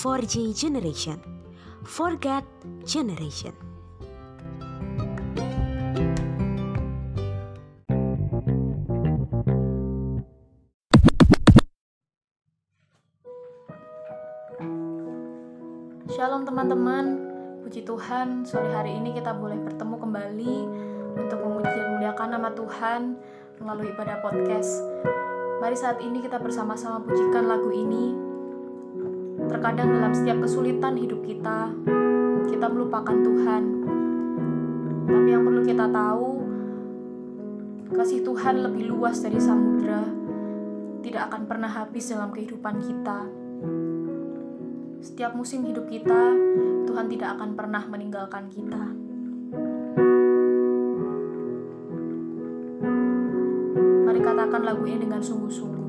4G generation. Forget generation. Shalom teman-teman, puji Tuhan sore hari ini kita boleh bertemu kembali untuk memuji dan memuliakan nama Tuhan melalui ibadah podcast. Mari saat ini kita bersama-sama pujikan lagu ini. Terkadang dalam setiap kesulitan hidup kita, kita melupakan Tuhan. Tapi yang perlu kita tahu, kasih Tuhan lebih luas dari samudra, tidak akan pernah habis dalam kehidupan kita. Setiap musim hidup kita, Tuhan tidak akan pernah meninggalkan kita. Mari katakan lagu ini dengan sungguh-sungguh.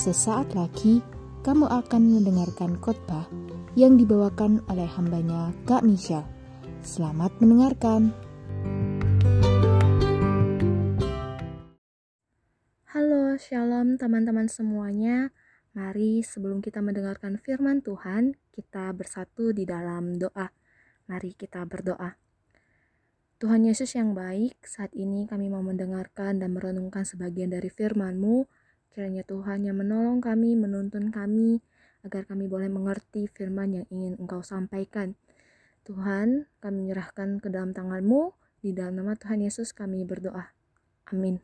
Sesaat lagi, kamu akan mendengarkan khotbah yang dibawakan oleh hambanya Kak Michelle. Selamat mendengarkan. Halo, shalom teman-teman semuanya. Mari sebelum kita mendengarkan firman Tuhan, kita bersatu di dalam doa. Mari kita berdoa. Tuhan Yesus yang baik, saat ini kami mau mendengarkan dan merenungkan sebagian dari firman-Mu. Kiranya Tuhan yang menolong kami, menuntun kami, agar kami boleh mengerti firman yang ingin Engkau sampaikan. Tuhan, kami menyerahkan ke dalam tangan-Mu, di dalam nama Tuhan Yesus kami berdoa. Amin.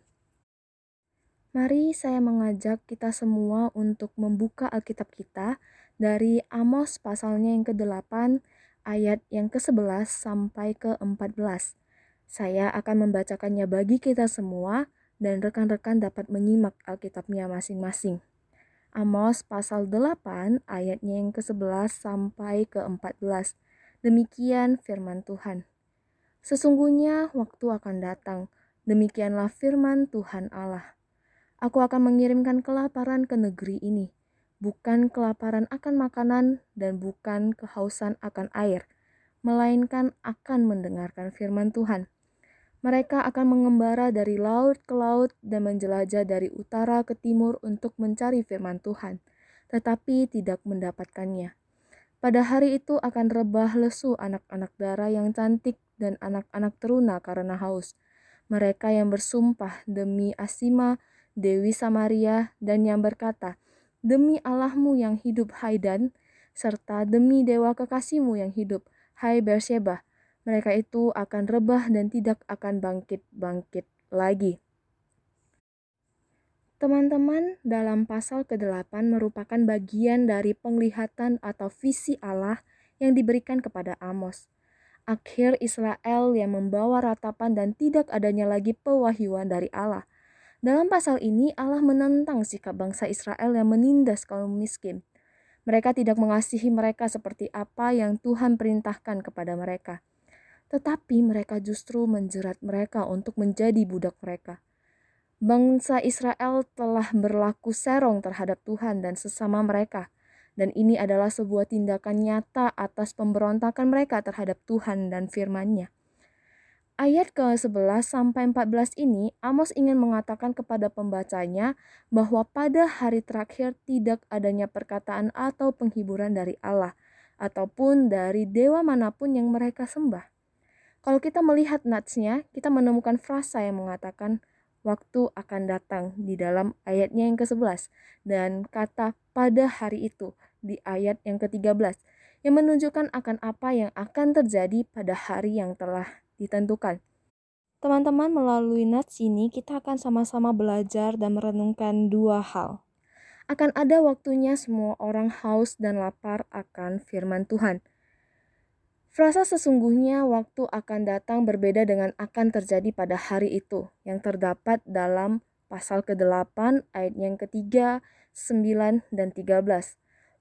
Mari saya mengajak kita semua untuk membuka Alkitab kita dari Amos pasalnya yang ke-8 ayat yang ke-11 sampai ke-14. Saya akan membacakannya bagi kita semua dan rekan-rekan dapat menyimak Alkitabnya masing-masing. Amos pasal 8 ayatnya yang ke-11 sampai ke-14. Demikian firman Tuhan. Sesungguhnya waktu akan datang, demikianlah firman Tuhan Allah. Aku akan mengirimkan kelaparan ke negeri ini, bukan kelaparan akan makanan dan bukan kehausan akan air, melainkan akan mendengarkan firman Tuhan. Mereka akan mengembara dari laut ke laut dan menjelajah dari utara ke timur untuk mencari firman Tuhan, tetapi tidak mendapatkannya. Pada hari itu akan rebah lesu anak-anak darah yang cantik dan anak-anak teruna karena haus. Mereka yang bersumpah demi Asima, Dewi Samaria, dan yang berkata, Demi Allahmu yang hidup Haidan, serta demi dewa kekasihmu yang hidup, Hai Beersheba, mereka itu akan rebah dan tidak akan bangkit-bangkit lagi. Teman-teman, dalam pasal ke-8 merupakan bagian dari penglihatan atau visi Allah yang diberikan kepada Amos. Akhir Israel yang membawa ratapan dan tidak adanya lagi pewahyuan dari Allah. Dalam pasal ini, Allah menentang sikap bangsa Israel yang menindas kaum miskin. Mereka tidak mengasihi mereka seperti apa yang Tuhan perintahkan kepada mereka tetapi mereka justru menjerat mereka untuk menjadi budak mereka. Bangsa Israel telah berlaku serong terhadap Tuhan dan sesama mereka, dan ini adalah sebuah tindakan nyata atas pemberontakan mereka terhadap Tuhan dan firman-Nya. Ayat ke-11 sampai 14 ini Amos ingin mengatakan kepada pembacanya bahwa pada hari terakhir tidak adanya perkataan atau penghiburan dari Allah ataupun dari dewa mana pun yang mereka sembah. Kalau kita melihat natsnya, kita menemukan frasa yang mengatakan waktu akan datang di dalam ayatnya yang ke-11 dan kata pada hari itu di ayat yang ke-13 yang menunjukkan akan apa yang akan terjadi pada hari yang telah ditentukan. Teman-teman, melalui nats ini kita akan sama-sama belajar dan merenungkan dua hal. Akan ada waktunya semua orang haus dan lapar akan firman Tuhan. Frasa sesungguhnya waktu akan datang berbeda dengan akan terjadi pada hari itu yang terdapat dalam pasal ke-8 ayat yang ketiga, 9, dan 13.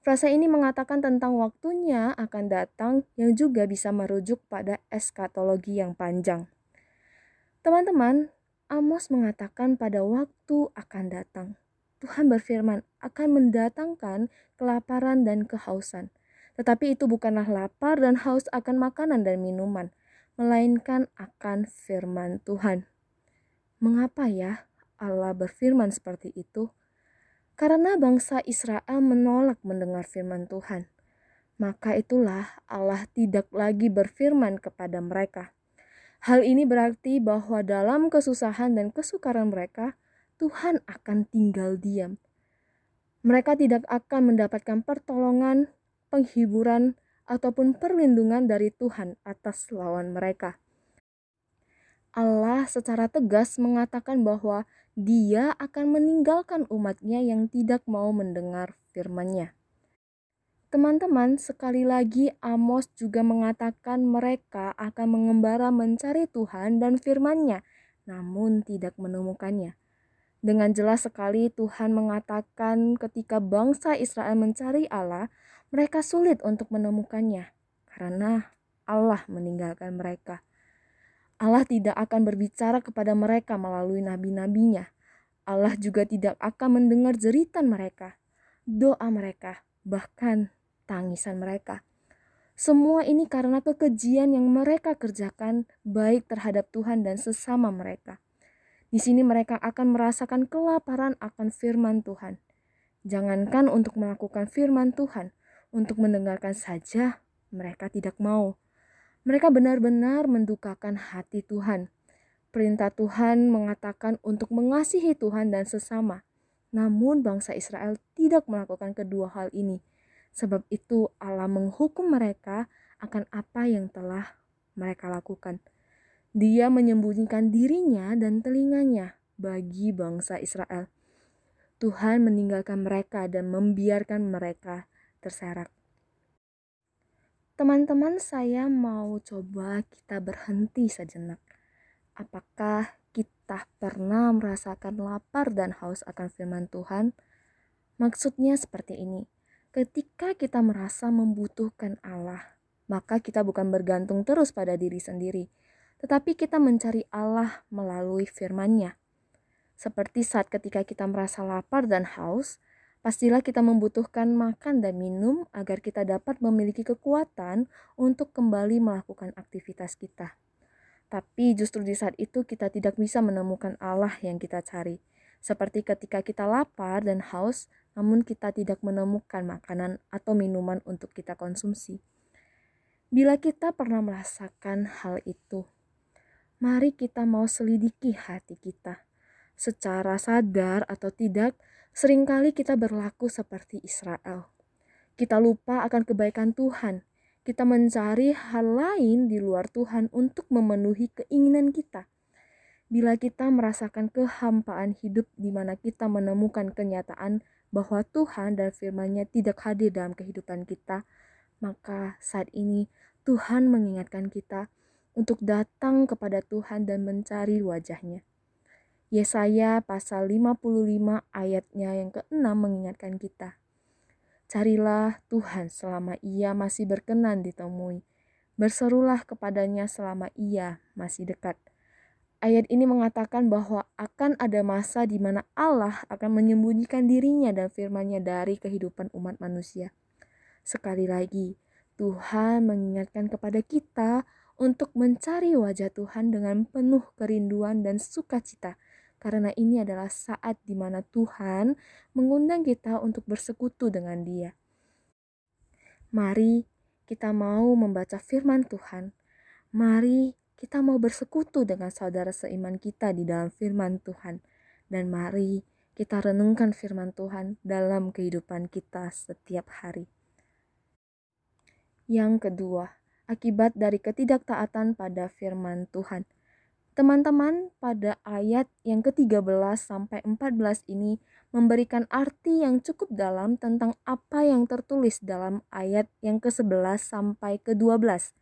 Frasa ini mengatakan tentang waktunya akan datang yang juga bisa merujuk pada eskatologi yang panjang. Teman-teman, Amos mengatakan pada waktu akan datang. Tuhan berfirman akan mendatangkan kelaparan dan kehausan. Tetapi itu bukanlah lapar dan haus akan makanan dan minuman, melainkan akan firman Tuhan. Mengapa ya Allah berfirman seperti itu? Karena bangsa Israel menolak mendengar firman Tuhan. Maka itulah Allah tidak lagi berfirman kepada mereka. Hal ini berarti bahwa dalam kesusahan dan kesukaran mereka, Tuhan akan tinggal diam. Mereka tidak akan mendapatkan pertolongan penghiburan, ataupun perlindungan dari Tuhan atas lawan mereka. Allah secara tegas mengatakan bahwa dia akan meninggalkan umatnya yang tidak mau mendengar firman-Nya. Teman-teman, sekali lagi Amos juga mengatakan mereka akan mengembara mencari Tuhan dan firman-Nya, namun tidak menemukannya. Dengan jelas sekali Tuhan mengatakan ketika bangsa Israel mencari Allah, mereka sulit untuk menemukannya karena Allah meninggalkan mereka. Allah tidak akan berbicara kepada mereka melalui nabi-nabinya. Allah juga tidak akan mendengar jeritan mereka, doa mereka, bahkan tangisan mereka. Semua ini karena kekejian yang mereka kerjakan baik terhadap Tuhan dan sesama mereka. Di sini mereka akan merasakan kelaparan akan firman Tuhan. Jangankan untuk melakukan firman Tuhan, untuk mendengarkan saja mereka tidak mau. Mereka benar-benar mendukakan hati Tuhan. Perintah Tuhan mengatakan untuk mengasihi Tuhan dan sesama. Namun bangsa Israel tidak melakukan kedua hal ini. Sebab itu Allah menghukum mereka akan apa yang telah mereka lakukan. Dia menyembunyikan dirinya dan telinganya bagi bangsa Israel. Tuhan meninggalkan mereka dan membiarkan mereka terserak. Teman-teman, saya mau coba kita berhenti sejenak. Apakah kita pernah merasakan lapar dan haus akan firman Tuhan? Maksudnya seperti ini. Ketika kita merasa membutuhkan Allah, maka kita bukan bergantung terus pada diri sendiri, tetapi kita mencari Allah melalui firman-Nya. Seperti saat ketika kita merasa lapar dan haus, pastilah kita membutuhkan makan dan minum agar kita dapat memiliki kekuatan untuk kembali melakukan aktivitas kita. Tapi justru di saat itu kita tidak bisa menemukan Allah yang kita cari. Seperti ketika kita lapar dan haus, namun kita tidak menemukan makanan atau minuman untuk kita konsumsi. Bila kita pernah merasakan hal itu, mari kita mau selidiki hati kita. Secara sadar atau tidak, sering kali kita berlaku seperti Israel. Kita lupa akan kebaikan Tuhan. Kita mencari hal lain di luar Tuhan untuk memenuhi keinginan kita bila kita merasakan kehampaan hidup di mana kita menemukan kenyataan bahwa Tuhan dan firman-Nya tidak hadir dalam kehidupan kita, maka saat ini Tuhan mengingatkan kita untuk datang kepada Tuhan dan mencari wajahnya. Yesaya pasal 55 ayatnya yang ke-6 mengingatkan kita. Carilah Tuhan selama ia masih berkenan ditemui. Berserulah kepadanya selama ia masih dekat Ayat ini mengatakan bahwa akan ada masa di mana Allah akan menyembunyikan dirinya dan firman-Nya dari kehidupan umat manusia. Sekali lagi, Tuhan mengingatkan kepada kita untuk mencari wajah Tuhan dengan penuh kerinduan dan sukacita, karena ini adalah saat di mana Tuhan mengundang kita untuk bersekutu dengan Dia. Mari kita mau membaca firman Tuhan. Mari kita mau bersekutu dengan saudara seiman kita di dalam firman Tuhan. Dan mari kita renungkan firman Tuhan dalam kehidupan kita setiap hari. Yang kedua, akibat dari ketidaktaatan pada firman Tuhan. Teman-teman, pada ayat yang ke-13 sampai 14 ini memberikan arti yang cukup dalam tentang apa yang tertulis dalam ayat yang ke-11 sampai ke-12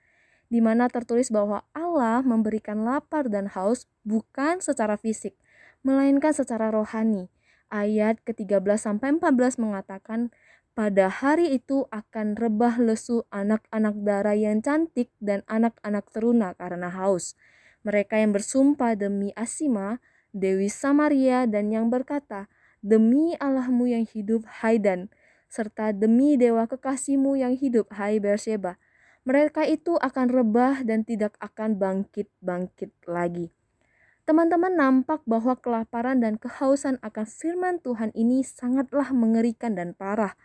di mana tertulis bahwa Allah memberikan lapar dan haus bukan secara fisik, melainkan secara rohani. Ayat ke-13 sampai 14 mengatakan pada hari itu akan rebah lesu anak-anak darah yang cantik dan anak-anak teruna karena haus. Mereka yang bersumpah demi Asima, Dewi Samaria dan yang berkata, Demi Allahmu yang hidup, Haidan, serta demi dewa kekasihmu yang hidup, hai Beersheba mereka itu akan rebah dan tidak akan bangkit-bangkit lagi. Teman-teman nampak bahwa kelaparan dan kehausan akan firman Tuhan ini sangatlah mengerikan dan parah.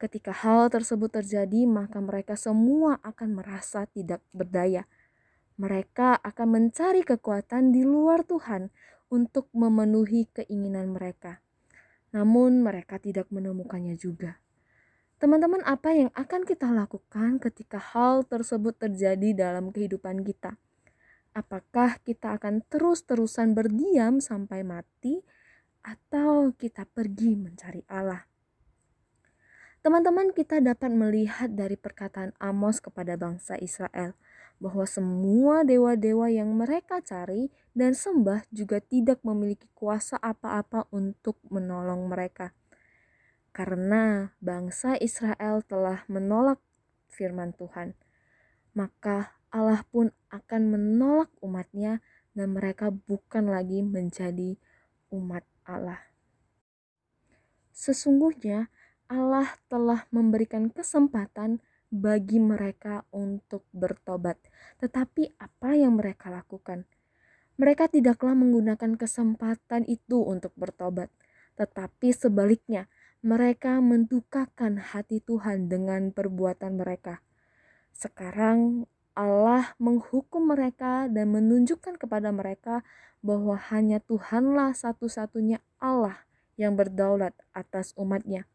Ketika hal tersebut terjadi, maka mereka semua akan merasa tidak berdaya. Mereka akan mencari kekuatan di luar Tuhan untuk memenuhi keinginan mereka. Namun, mereka tidak menemukannya juga. Teman-teman, apa yang akan kita lakukan ketika hal tersebut terjadi dalam kehidupan kita? Apakah kita akan terus-terusan berdiam sampai mati, atau kita pergi mencari Allah? Teman-teman, kita dapat melihat dari perkataan Amos kepada bangsa Israel bahwa semua dewa-dewa yang mereka cari dan sembah juga tidak memiliki kuasa apa-apa untuk menolong mereka karena bangsa Israel telah menolak firman Tuhan, maka Allah pun akan menolak umatnya dan mereka bukan lagi menjadi umat Allah. Sesungguhnya Allah telah memberikan kesempatan bagi mereka untuk bertobat. Tetapi apa yang mereka lakukan? Mereka tidaklah menggunakan kesempatan itu untuk bertobat, tetapi sebaliknya mereka mendukakan hati Tuhan dengan perbuatan mereka. Sekarang Allah menghukum mereka dan menunjukkan kepada mereka bahwa hanya Tuhanlah satu-satunya Allah yang berdaulat atas umatnya.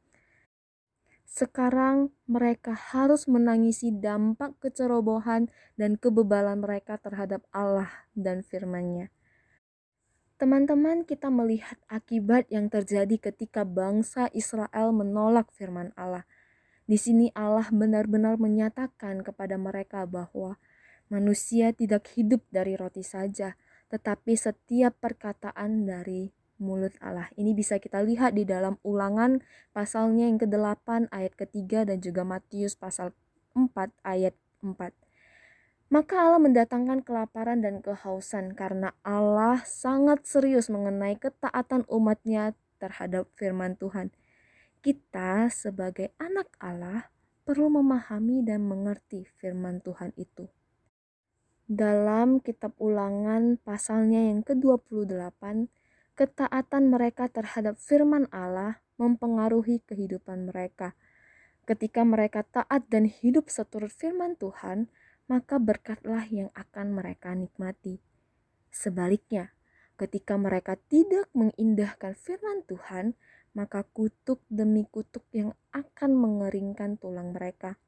Sekarang mereka harus menangisi dampak kecerobohan dan kebebalan mereka terhadap Allah dan firman-Nya. Teman-teman, kita melihat akibat yang terjadi ketika bangsa Israel menolak firman Allah. Di sini Allah benar-benar menyatakan kepada mereka bahwa manusia tidak hidup dari roti saja, tetapi setiap perkataan dari mulut Allah. Ini bisa kita lihat di dalam ulangan pasalnya yang ke-8 ayat ketiga dan juga Matius pasal 4 ayat 4. Maka Allah mendatangkan kelaparan dan kehausan karena Allah sangat serius mengenai ketaatan umatnya terhadap firman Tuhan. Kita sebagai anak Allah perlu memahami dan mengerti firman Tuhan itu. Dalam kitab ulangan pasalnya yang ke-28, ketaatan mereka terhadap firman Allah mempengaruhi kehidupan mereka. Ketika mereka taat dan hidup seturut firman Tuhan, maka berkatlah yang akan mereka nikmati. Sebaliknya, ketika mereka tidak mengindahkan firman Tuhan, maka kutuk demi kutuk yang akan mengeringkan tulang mereka.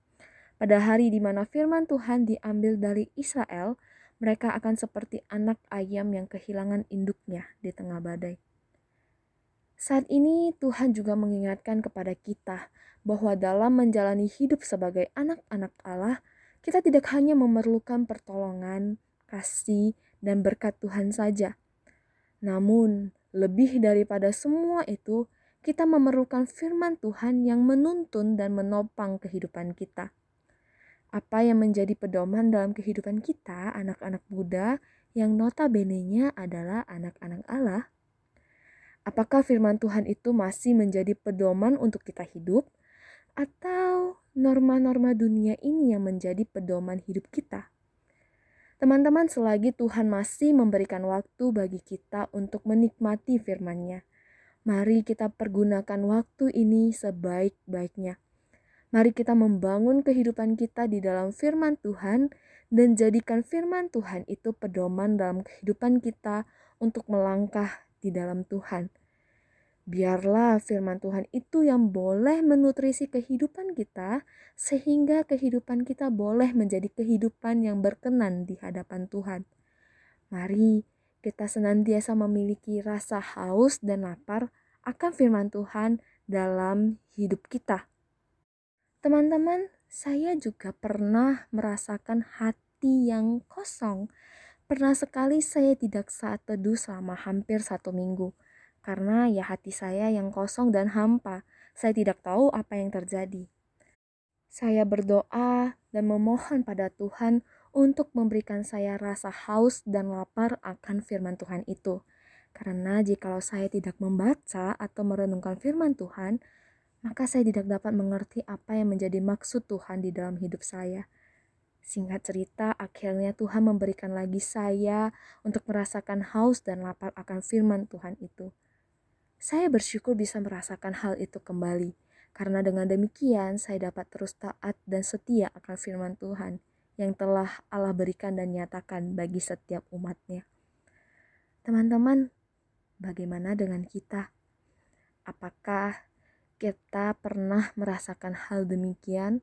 Pada hari di mana firman Tuhan diambil dari Israel, mereka akan seperti anak ayam yang kehilangan induknya di tengah badai. Saat ini Tuhan juga mengingatkan kepada kita bahwa dalam menjalani hidup sebagai anak-anak Allah, kita tidak hanya memerlukan pertolongan, kasih, dan berkat Tuhan saja. Namun, lebih daripada semua itu, kita memerlukan firman Tuhan yang menuntun dan menopang kehidupan kita apa yang menjadi pedoman dalam kehidupan kita, anak-anak muda, yang notabene-nya adalah anak-anak Allah? Apakah firman Tuhan itu masih menjadi pedoman untuk kita hidup, atau norma-norma dunia ini yang menjadi pedoman hidup kita? Teman-teman, selagi Tuhan masih memberikan waktu bagi kita untuk menikmati firman-Nya, mari kita pergunakan waktu ini sebaik-baiknya Mari kita membangun kehidupan kita di dalam firman Tuhan dan jadikan firman Tuhan itu pedoman dalam kehidupan kita untuk melangkah di dalam Tuhan. Biarlah firman Tuhan itu yang boleh menutrisi kehidupan kita, sehingga kehidupan kita boleh menjadi kehidupan yang berkenan di hadapan Tuhan. Mari kita senantiasa memiliki rasa haus dan lapar akan firman Tuhan dalam hidup kita. Teman-teman, saya juga pernah merasakan hati yang kosong. Pernah sekali saya tidak saat teduh selama hampir satu minggu. Karena ya hati saya yang kosong dan hampa. Saya tidak tahu apa yang terjadi. Saya berdoa dan memohon pada Tuhan untuk memberikan saya rasa haus dan lapar akan firman Tuhan itu. Karena jikalau saya tidak membaca atau merenungkan firman Tuhan, maka saya tidak dapat mengerti apa yang menjadi maksud Tuhan di dalam hidup saya. Singkat cerita, akhirnya Tuhan memberikan lagi saya untuk merasakan haus dan lapar akan firman Tuhan itu. Saya bersyukur bisa merasakan hal itu kembali, karena dengan demikian saya dapat terus taat dan setia akan firman Tuhan yang telah Allah berikan dan nyatakan bagi setiap umatnya. Teman-teman, bagaimana dengan kita? Apakah kita pernah merasakan hal demikian,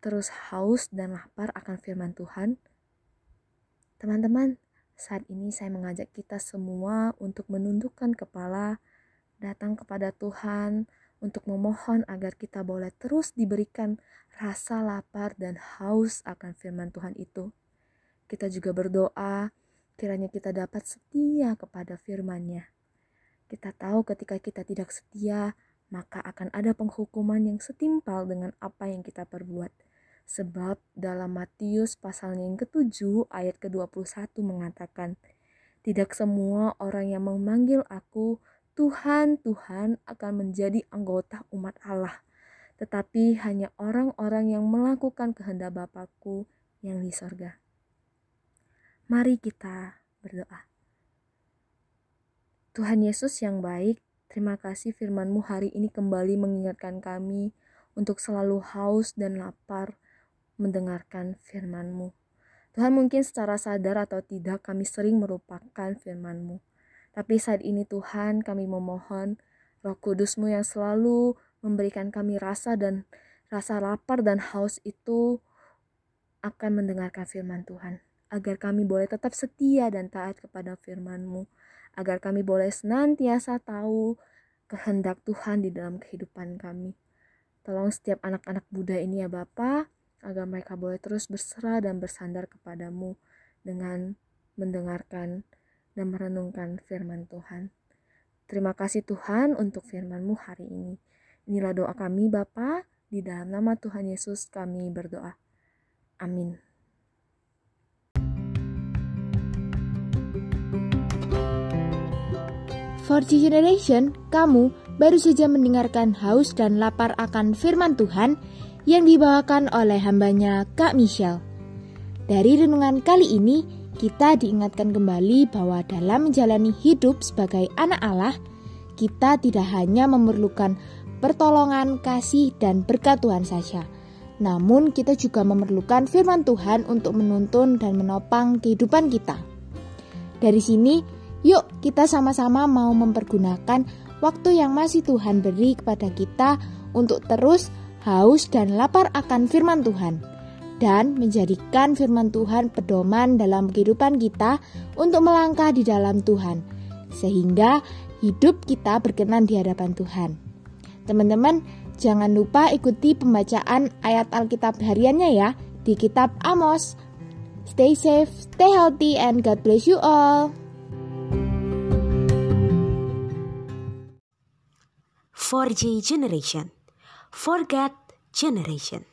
terus haus dan lapar akan firman Tuhan? Teman-teman, saat ini saya mengajak kita semua untuk menundukkan kepala, datang kepada Tuhan, untuk memohon agar kita boleh terus diberikan rasa lapar dan haus akan firman Tuhan itu. Kita juga berdoa, kiranya kita dapat setia kepada firman-Nya. Kita tahu ketika kita tidak setia, maka akan ada penghukuman yang setimpal dengan apa yang kita perbuat. Sebab dalam Matius pasalnya yang ketujuh ayat ke-21 mengatakan, Tidak semua orang yang memanggil aku Tuhan, Tuhan akan menjadi anggota umat Allah, tetapi hanya orang-orang yang melakukan kehendak Bapakku yang di sorga. Mari kita berdoa. Tuhan Yesus yang baik, Terima kasih firmanmu hari ini kembali mengingatkan kami untuk selalu haus dan lapar mendengarkan firmanmu. Tuhan mungkin secara sadar atau tidak kami sering merupakan firmanmu. Tapi saat ini Tuhan kami memohon roh kudusmu yang selalu memberikan kami rasa dan rasa lapar dan haus itu akan mendengarkan firman Tuhan. Agar kami boleh tetap setia dan taat kepada firman-Mu agar kami boleh senantiasa tahu kehendak Tuhan di dalam kehidupan kami. Tolong setiap anak-anak muda ini ya Bapa, agar mereka boleh terus berserah dan bersandar kepadamu dengan mendengarkan dan merenungkan firman Tuhan. Terima kasih Tuhan untuk firman-Mu hari ini. Inilah doa kami Bapa, di dalam nama Tuhan Yesus kami berdoa. Amin. For the generation, kamu baru saja mendengarkan haus dan lapar akan firman Tuhan yang dibawakan oleh hambanya Kak Michelle. Dari renungan kali ini, kita diingatkan kembali bahwa dalam menjalani hidup sebagai anak Allah, kita tidak hanya memerlukan pertolongan, kasih, dan berkat Tuhan saja. Namun kita juga memerlukan firman Tuhan untuk menuntun dan menopang kehidupan kita. Dari sini, Yuk, kita sama-sama mau mempergunakan waktu yang masih Tuhan beri kepada kita untuk terus haus dan lapar akan firman Tuhan dan menjadikan firman Tuhan pedoman dalam kehidupan kita untuk melangkah di dalam Tuhan sehingga hidup kita berkenan di hadapan Tuhan. Teman-teman, jangan lupa ikuti pembacaan ayat Alkitab hariannya ya di kitab Amos. Stay safe, stay healthy and God bless you all. For J generation. Forget generation.